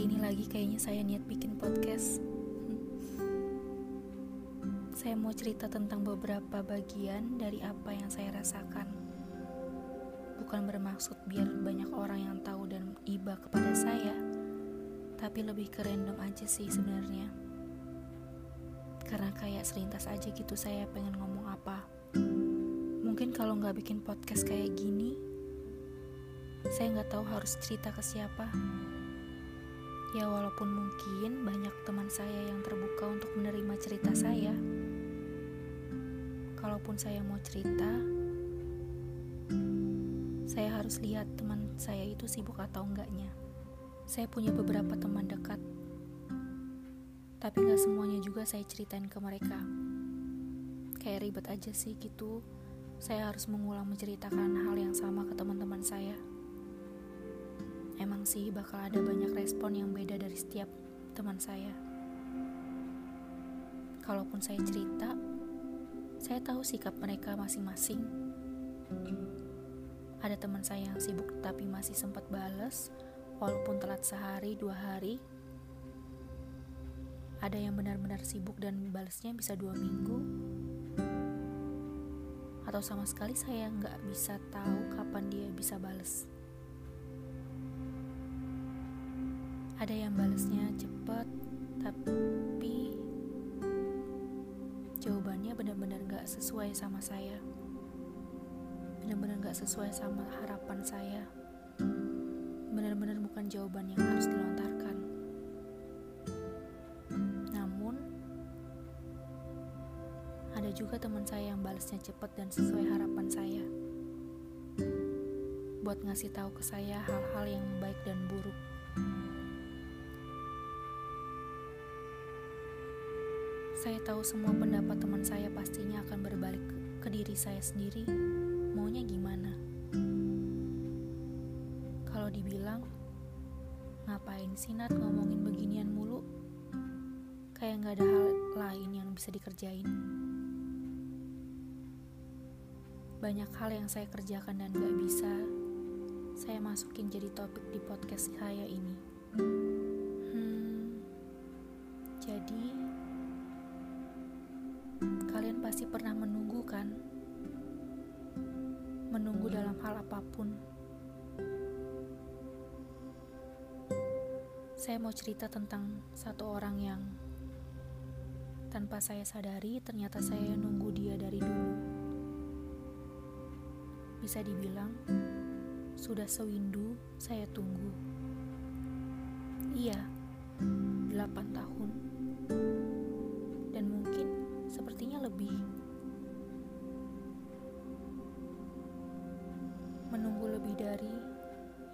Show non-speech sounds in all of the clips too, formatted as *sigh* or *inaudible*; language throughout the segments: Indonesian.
Hari ini lagi kayaknya saya niat bikin podcast. Saya mau cerita tentang beberapa bagian dari apa yang saya rasakan. Bukan bermaksud biar banyak orang yang tahu dan iba kepada saya, tapi lebih ke random aja sih sebenarnya. Karena kayak selintas aja gitu saya pengen ngomong apa. Mungkin kalau nggak bikin podcast kayak gini, saya nggak tahu harus cerita ke siapa. Ya walaupun mungkin banyak teman saya yang terbuka untuk menerima cerita saya. Kalaupun saya mau cerita, saya harus lihat teman saya itu sibuk atau enggaknya. Saya punya beberapa teman dekat, tapi gak semuanya juga saya ceritain ke mereka. Kayak ribet aja sih gitu, saya harus mengulang menceritakan hal yang sama ke teman-teman saya. Emang sih bakal ada banyak respon yang beda dari setiap teman saya. Kalaupun saya cerita, saya tahu sikap mereka masing-masing. Ada teman saya yang sibuk tapi masih sempat balas, walaupun telat sehari dua hari. Ada yang benar-benar sibuk dan balasnya bisa dua minggu. Atau sama sekali saya nggak bisa tahu kapan dia bisa balas. Ada yang balasnya cepat, tapi jawabannya benar-benar gak sesuai sama saya. Benar-benar gak sesuai sama harapan saya. Benar-benar bukan jawaban yang harus dilontarkan. Namun, ada juga teman saya yang balasnya cepat dan sesuai harapan saya. Buat ngasih tahu ke saya hal-hal yang baik dan buruk. Saya tahu semua pendapat teman saya pastinya akan berbalik ke, ke diri saya sendiri. Maunya gimana? Kalau dibilang, ngapain sih Nat ngomongin beginian mulu? Kayak nggak ada hal lain yang bisa dikerjain. Banyak hal yang saya kerjakan dan gak bisa, saya masukin jadi topik di podcast saya ini. Hmm, jadi pasti pernah menunggu kan? Menunggu dalam hal apa pun. Saya mau cerita tentang satu orang yang tanpa saya sadari ternyata saya nunggu dia dari dulu. Bisa dibilang sudah sewindu saya tunggu. Iya, delapan tahun sepertinya lebih menunggu lebih dari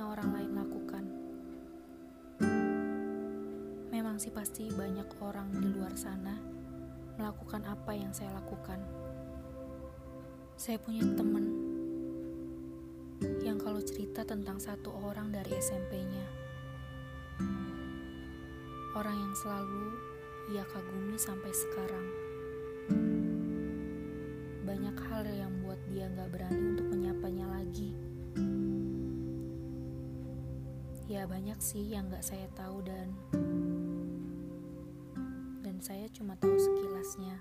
yang orang lain lakukan. Memang sih pasti banyak orang di luar sana melakukan apa yang saya lakukan. Saya punya teman yang kalau cerita tentang satu orang dari SMP-nya. Orang yang selalu ia kagumi sampai sekarang Sih yang gak saya tahu dan dan saya cuma tahu sekilasnya.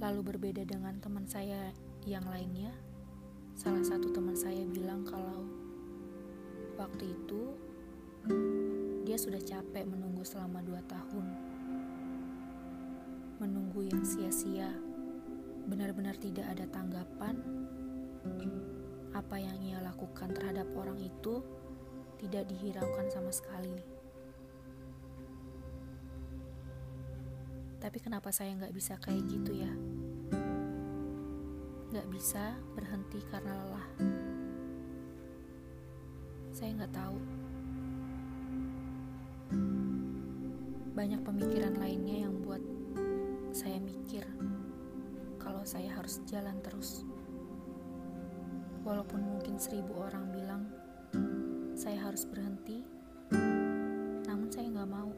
Lalu berbeda dengan teman saya yang lainnya, salah satu teman saya bilang kalau waktu itu dia sudah capek menunggu selama dua tahun. Menunggu yang sia-sia benar-benar tidak ada tanggapan, apa yang ia lakukan terhadap orang itu tidak dihiraukan sama sekali. Tapi kenapa saya nggak bisa kayak gitu ya? Nggak bisa berhenti karena lelah. Saya nggak tahu. Banyak pemikiran lainnya yang buat saya mikir saya harus jalan terus. Walaupun mungkin seribu orang bilang saya harus berhenti, namun saya nggak mau.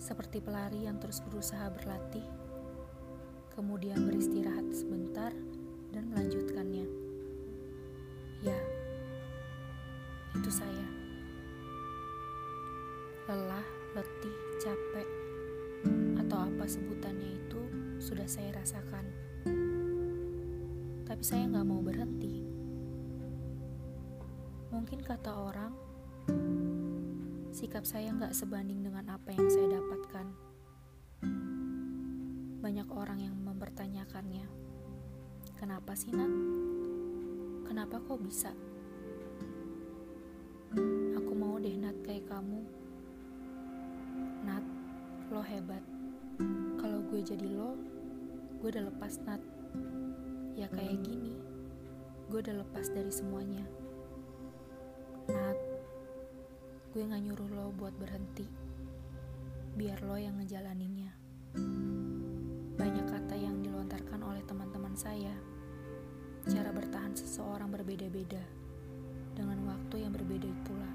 Seperti pelari yang terus berusaha berlatih, kemudian beristirahat sebentar dan melanjutkannya. Ya, itu saya. Lelah, letih, capek, atau apa sebutannya itu sudah saya rasakan. Tapi saya nggak mau berhenti. Mungkin kata orang, sikap saya nggak sebanding dengan apa yang saya dapatkan. Banyak orang yang mempertanyakannya, kenapa sih Nat? Kenapa kok bisa? Aku mau deh Nat kayak kamu. Nat, lo hebat. Kalau gue jadi lo, gue udah lepas Nat. Ya kayak gini, gue udah lepas dari semuanya. Nat, gue gak nyuruh lo buat berhenti. Biar lo yang ngejalaninnya. Banyak kata yang dilontarkan oleh teman-teman saya Cara bertahan seseorang berbeda-beda, dengan waktu yang berbeda pula.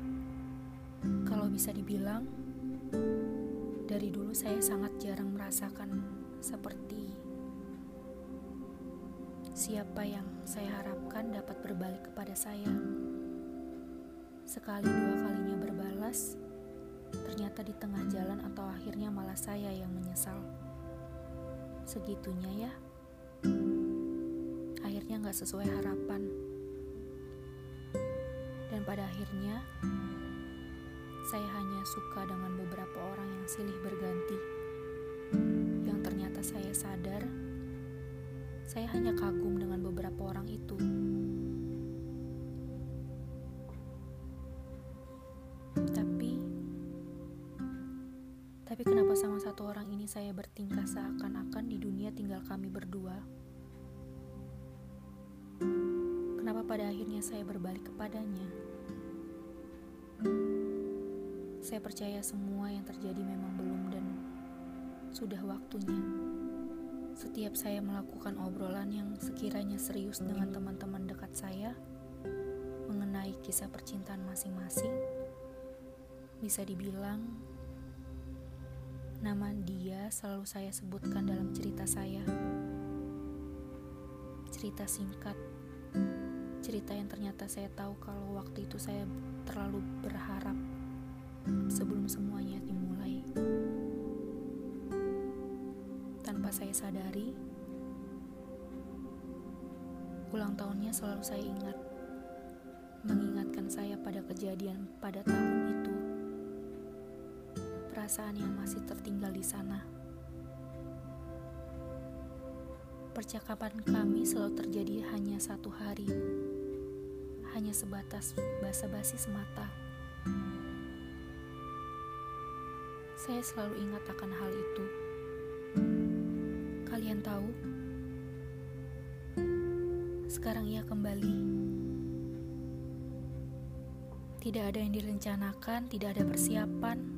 Kalau bisa dibilang, dari dulu saya sangat jarang merasakan seperti siapa yang saya harapkan dapat berbalik kepada saya. Sekali dua kalinya berbalas, ternyata di tengah jalan atau akhirnya malah saya yang menyesal. Segitunya ya akhirnya nggak sesuai harapan. Dan pada akhirnya, saya hanya suka dengan beberapa orang yang silih berganti. Yang ternyata saya sadar, saya hanya kagum dengan beberapa orang itu. Saya bertingkah seakan-akan di dunia tinggal kami berdua? Kenapa pada akhirnya saya berbalik kepadanya? Saya percaya semua yang terjadi memang belum dan sudah waktunya. Setiap saya melakukan obrolan yang sekiranya serius dengan teman-teman dekat saya mengenai kisah percintaan masing-masing, bisa dibilang nama dia selalu saya sebutkan dalam cerita saya. Cerita singkat cerita yang ternyata saya tahu kalau waktu itu saya terlalu berharap sebelum semuanya dimulai. Tanpa saya sadari, ulang tahunnya selalu saya ingat, mengingatkan saya pada kejadian pada tahun. Perasaan yang masih tertinggal di sana. Percakapan kami selalu terjadi hanya satu hari hanya sebatas basa-basi semata. Saya selalu ingat akan hal itu. Kalian tahu, sekarang ia kembali. Tidak ada yang direncanakan, tidak ada persiapan.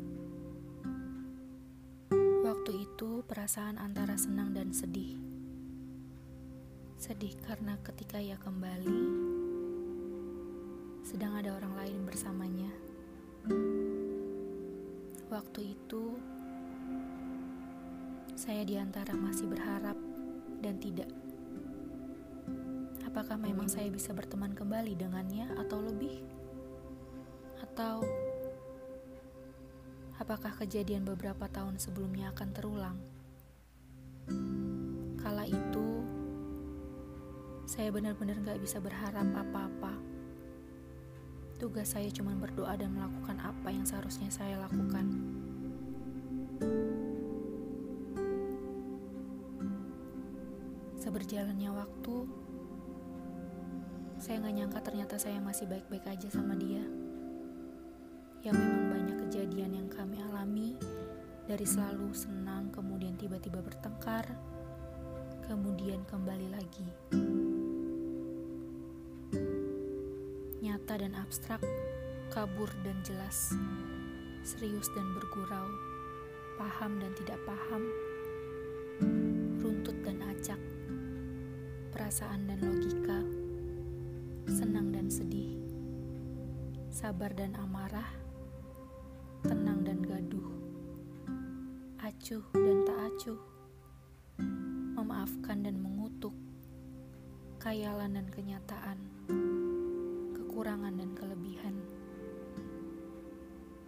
Waktu itu, perasaan antara senang dan sedih. Sedih karena ketika ia kembali, sedang ada orang lain bersamanya. Waktu itu, saya di antara masih berharap dan tidak. Apakah memang saya bisa berteman kembali dengannya atau lebih? Atau apakah kejadian beberapa tahun sebelumnya akan terulang? Kala itu, saya benar-benar gak bisa berharap apa-apa Tugas saya cuma berdoa dan melakukan apa yang seharusnya saya lakukan. Seberjalannya waktu, saya nggak nyangka ternyata saya masih baik-baik aja sama dia. Ya memang dari selalu senang kemudian tiba-tiba bertengkar, kemudian kembali lagi. nyata dan abstrak, kabur dan jelas, serius dan bergurau, paham dan tidak paham, runtut dan acak, perasaan dan logika, senang dan sedih, sabar dan amarah, acuh dan tak acuh, memaafkan dan mengutuk, kayalan dan kenyataan kekurangan dan kelebihan.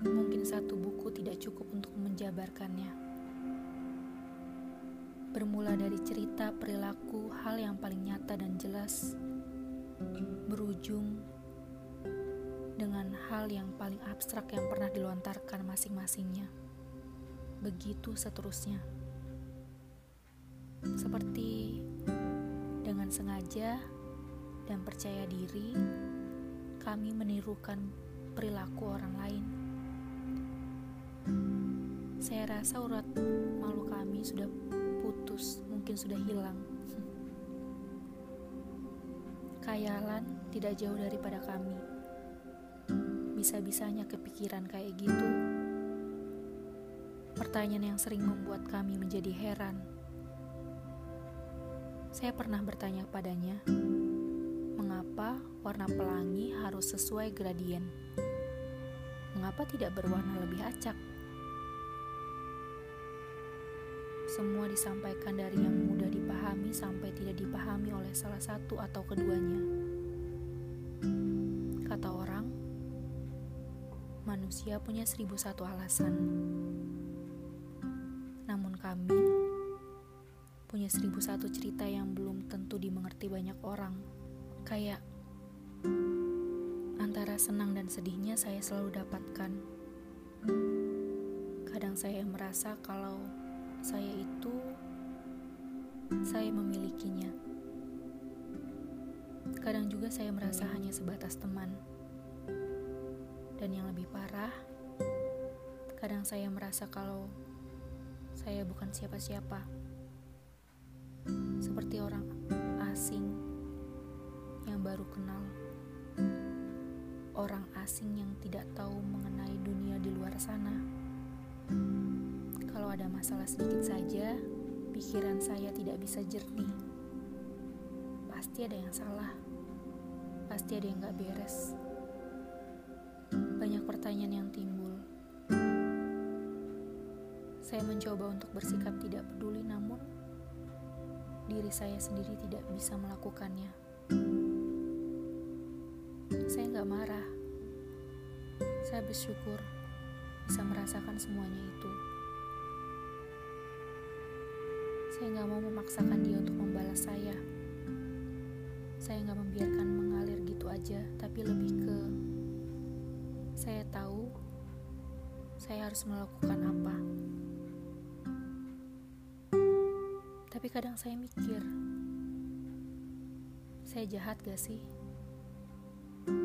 Mungkin satu buku tidak cukup untuk menjabarkannya. Bermula dari cerita perilaku hal yang paling nyata dan jelas, berujung dengan hal yang paling abstrak yang pernah dilontarkan masing-masingnya. Begitu seterusnya. Seperti dengan sengaja dan percaya diri, kami menirukan perilaku orang lain saya rasa urat malu kami sudah putus, mungkin sudah hilang. *laughs* Kayalan tidak jauh daripada kami. Bisa-bisanya kepikiran kayak gitu. Pertanyaan yang sering membuat kami menjadi heran. Saya pernah bertanya padanya, mengapa warna pelangi harus sesuai gradien? Mengapa tidak berwarna lebih acak? Semua disampaikan dari yang mudah dipahami sampai tidak dipahami oleh salah satu atau keduanya. Kata orang, manusia punya seribu satu alasan. Seribu satu cerita yang belum tentu dimengerti banyak orang. Kayak antara senang dan sedihnya saya selalu dapatkan. Kadang saya merasa kalau saya itu saya memilikinya. Kadang juga saya merasa hanya sebatas teman. Dan yang lebih parah, kadang saya merasa kalau saya bukan siapa-siapa. Seperti orang asing yang baru kenal. Orang asing yang tidak tahu mengenai dunia di luar sana ada masalah sedikit saja, pikiran saya tidak bisa jernih. Pasti ada yang salah, pasti ada yang gak beres. Banyak pertanyaan yang timbul. Saya mencoba untuk bersikap tidak peduli, namun diri saya sendiri tidak bisa melakukannya. Saya gak marah. Saya bersyukur bisa merasakan semuanya itu. Saya nggak mau memaksakan dia untuk membalas saya. Saya nggak membiarkan mengalir gitu aja, tapi lebih ke saya tahu saya harus melakukan apa. Tapi kadang saya mikir, saya jahat gak sih?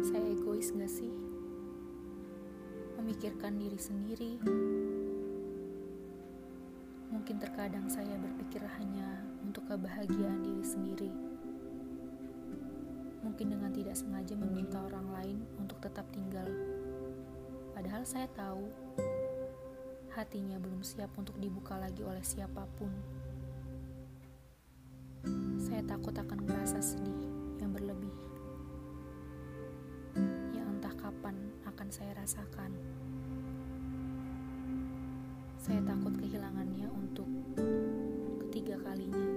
Saya egois gak sih? Memikirkan diri sendiri, Mungkin terkadang saya berpikir hanya untuk kebahagiaan diri sendiri. Mungkin dengan tidak sengaja meminta orang lain untuk tetap tinggal. Padahal saya tahu hatinya belum siap untuk dibuka lagi oleh siapa pun. Saya takut akan merasa sedih yang berlebih. Yang entah kapan akan saya rasakan. Saya takut kehilangannya untuk ketiga kalinya.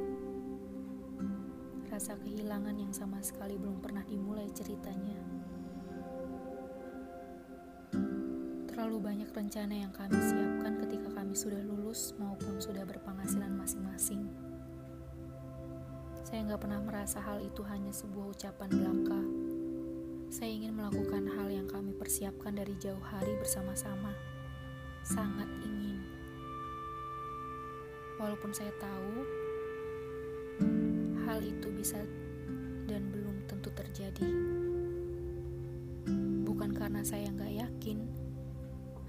Rasa kehilangan yang sama sekali belum pernah dimulai ceritanya. Terlalu banyak rencana yang kami siapkan ketika kami sudah lulus maupun sudah berpenghasilan masing-masing. Saya nggak pernah merasa hal itu hanya sebuah ucapan belaka. Saya ingin melakukan hal yang kami persiapkan dari jauh hari bersama-sama. Sangat ingin. Walaupun saya tahu hal itu bisa dan belum tentu terjadi. Bukan karena saya nggak yakin,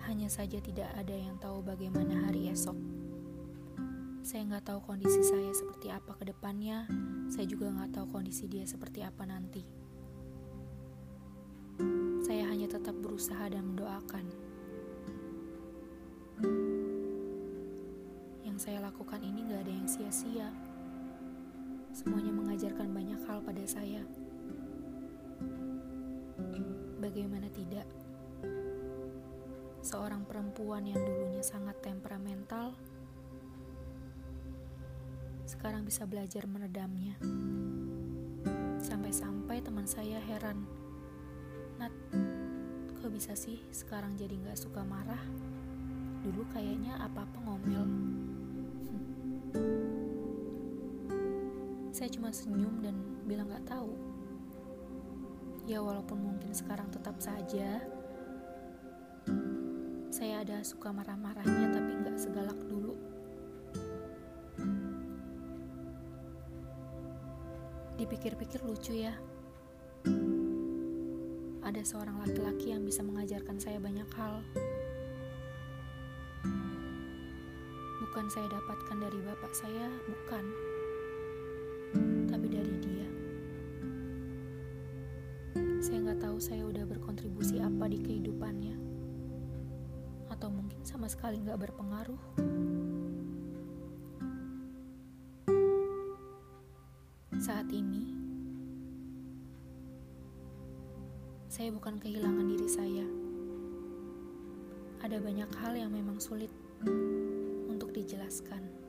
hanya saja tidak ada yang tahu bagaimana hari esok. Saya nggak tahu kondisi saya seperti apa ke depannya, saya juga nggak tahu kondisi dia seperti apa nanti. Saya hanya tetap berusaha dan mendoakan. saya lakukan ini gak ada yang sia-sia. Semuanya mengajarkan banyak hal pada saya. Bagaimana tidak? Seorang perempuan yang dulunya sangat temperamental, sekarang bisa belajar meredamnya. Sampai-sampai teman saya heran, Nat, kok bisa sih sekarang jadi gak suka marah? Dulu kayaknya apa-apa ngomel. Saya cuma senyum dan bilang gak tahu. Ya walaupun mungkin sekarang tetap saja, saya ada suka marah-marahnya tapi gak segalak dulu. Dipikir-pikir lucu ya ada seorang laki-laki yang bisa mengajarkan saya banyak hal. Bukan saya dapatkan dari bapak saya, bukan. Tapi dari dia. Saya nggak tahu saya udah berkontribusi apa di kehidupannya. Atau mungkin sama sekali nggak berpengaruh. Saat ini, saya bukan kehilangan diri saya. Ada banyak hal yang memang sulit untuk dijelaskan.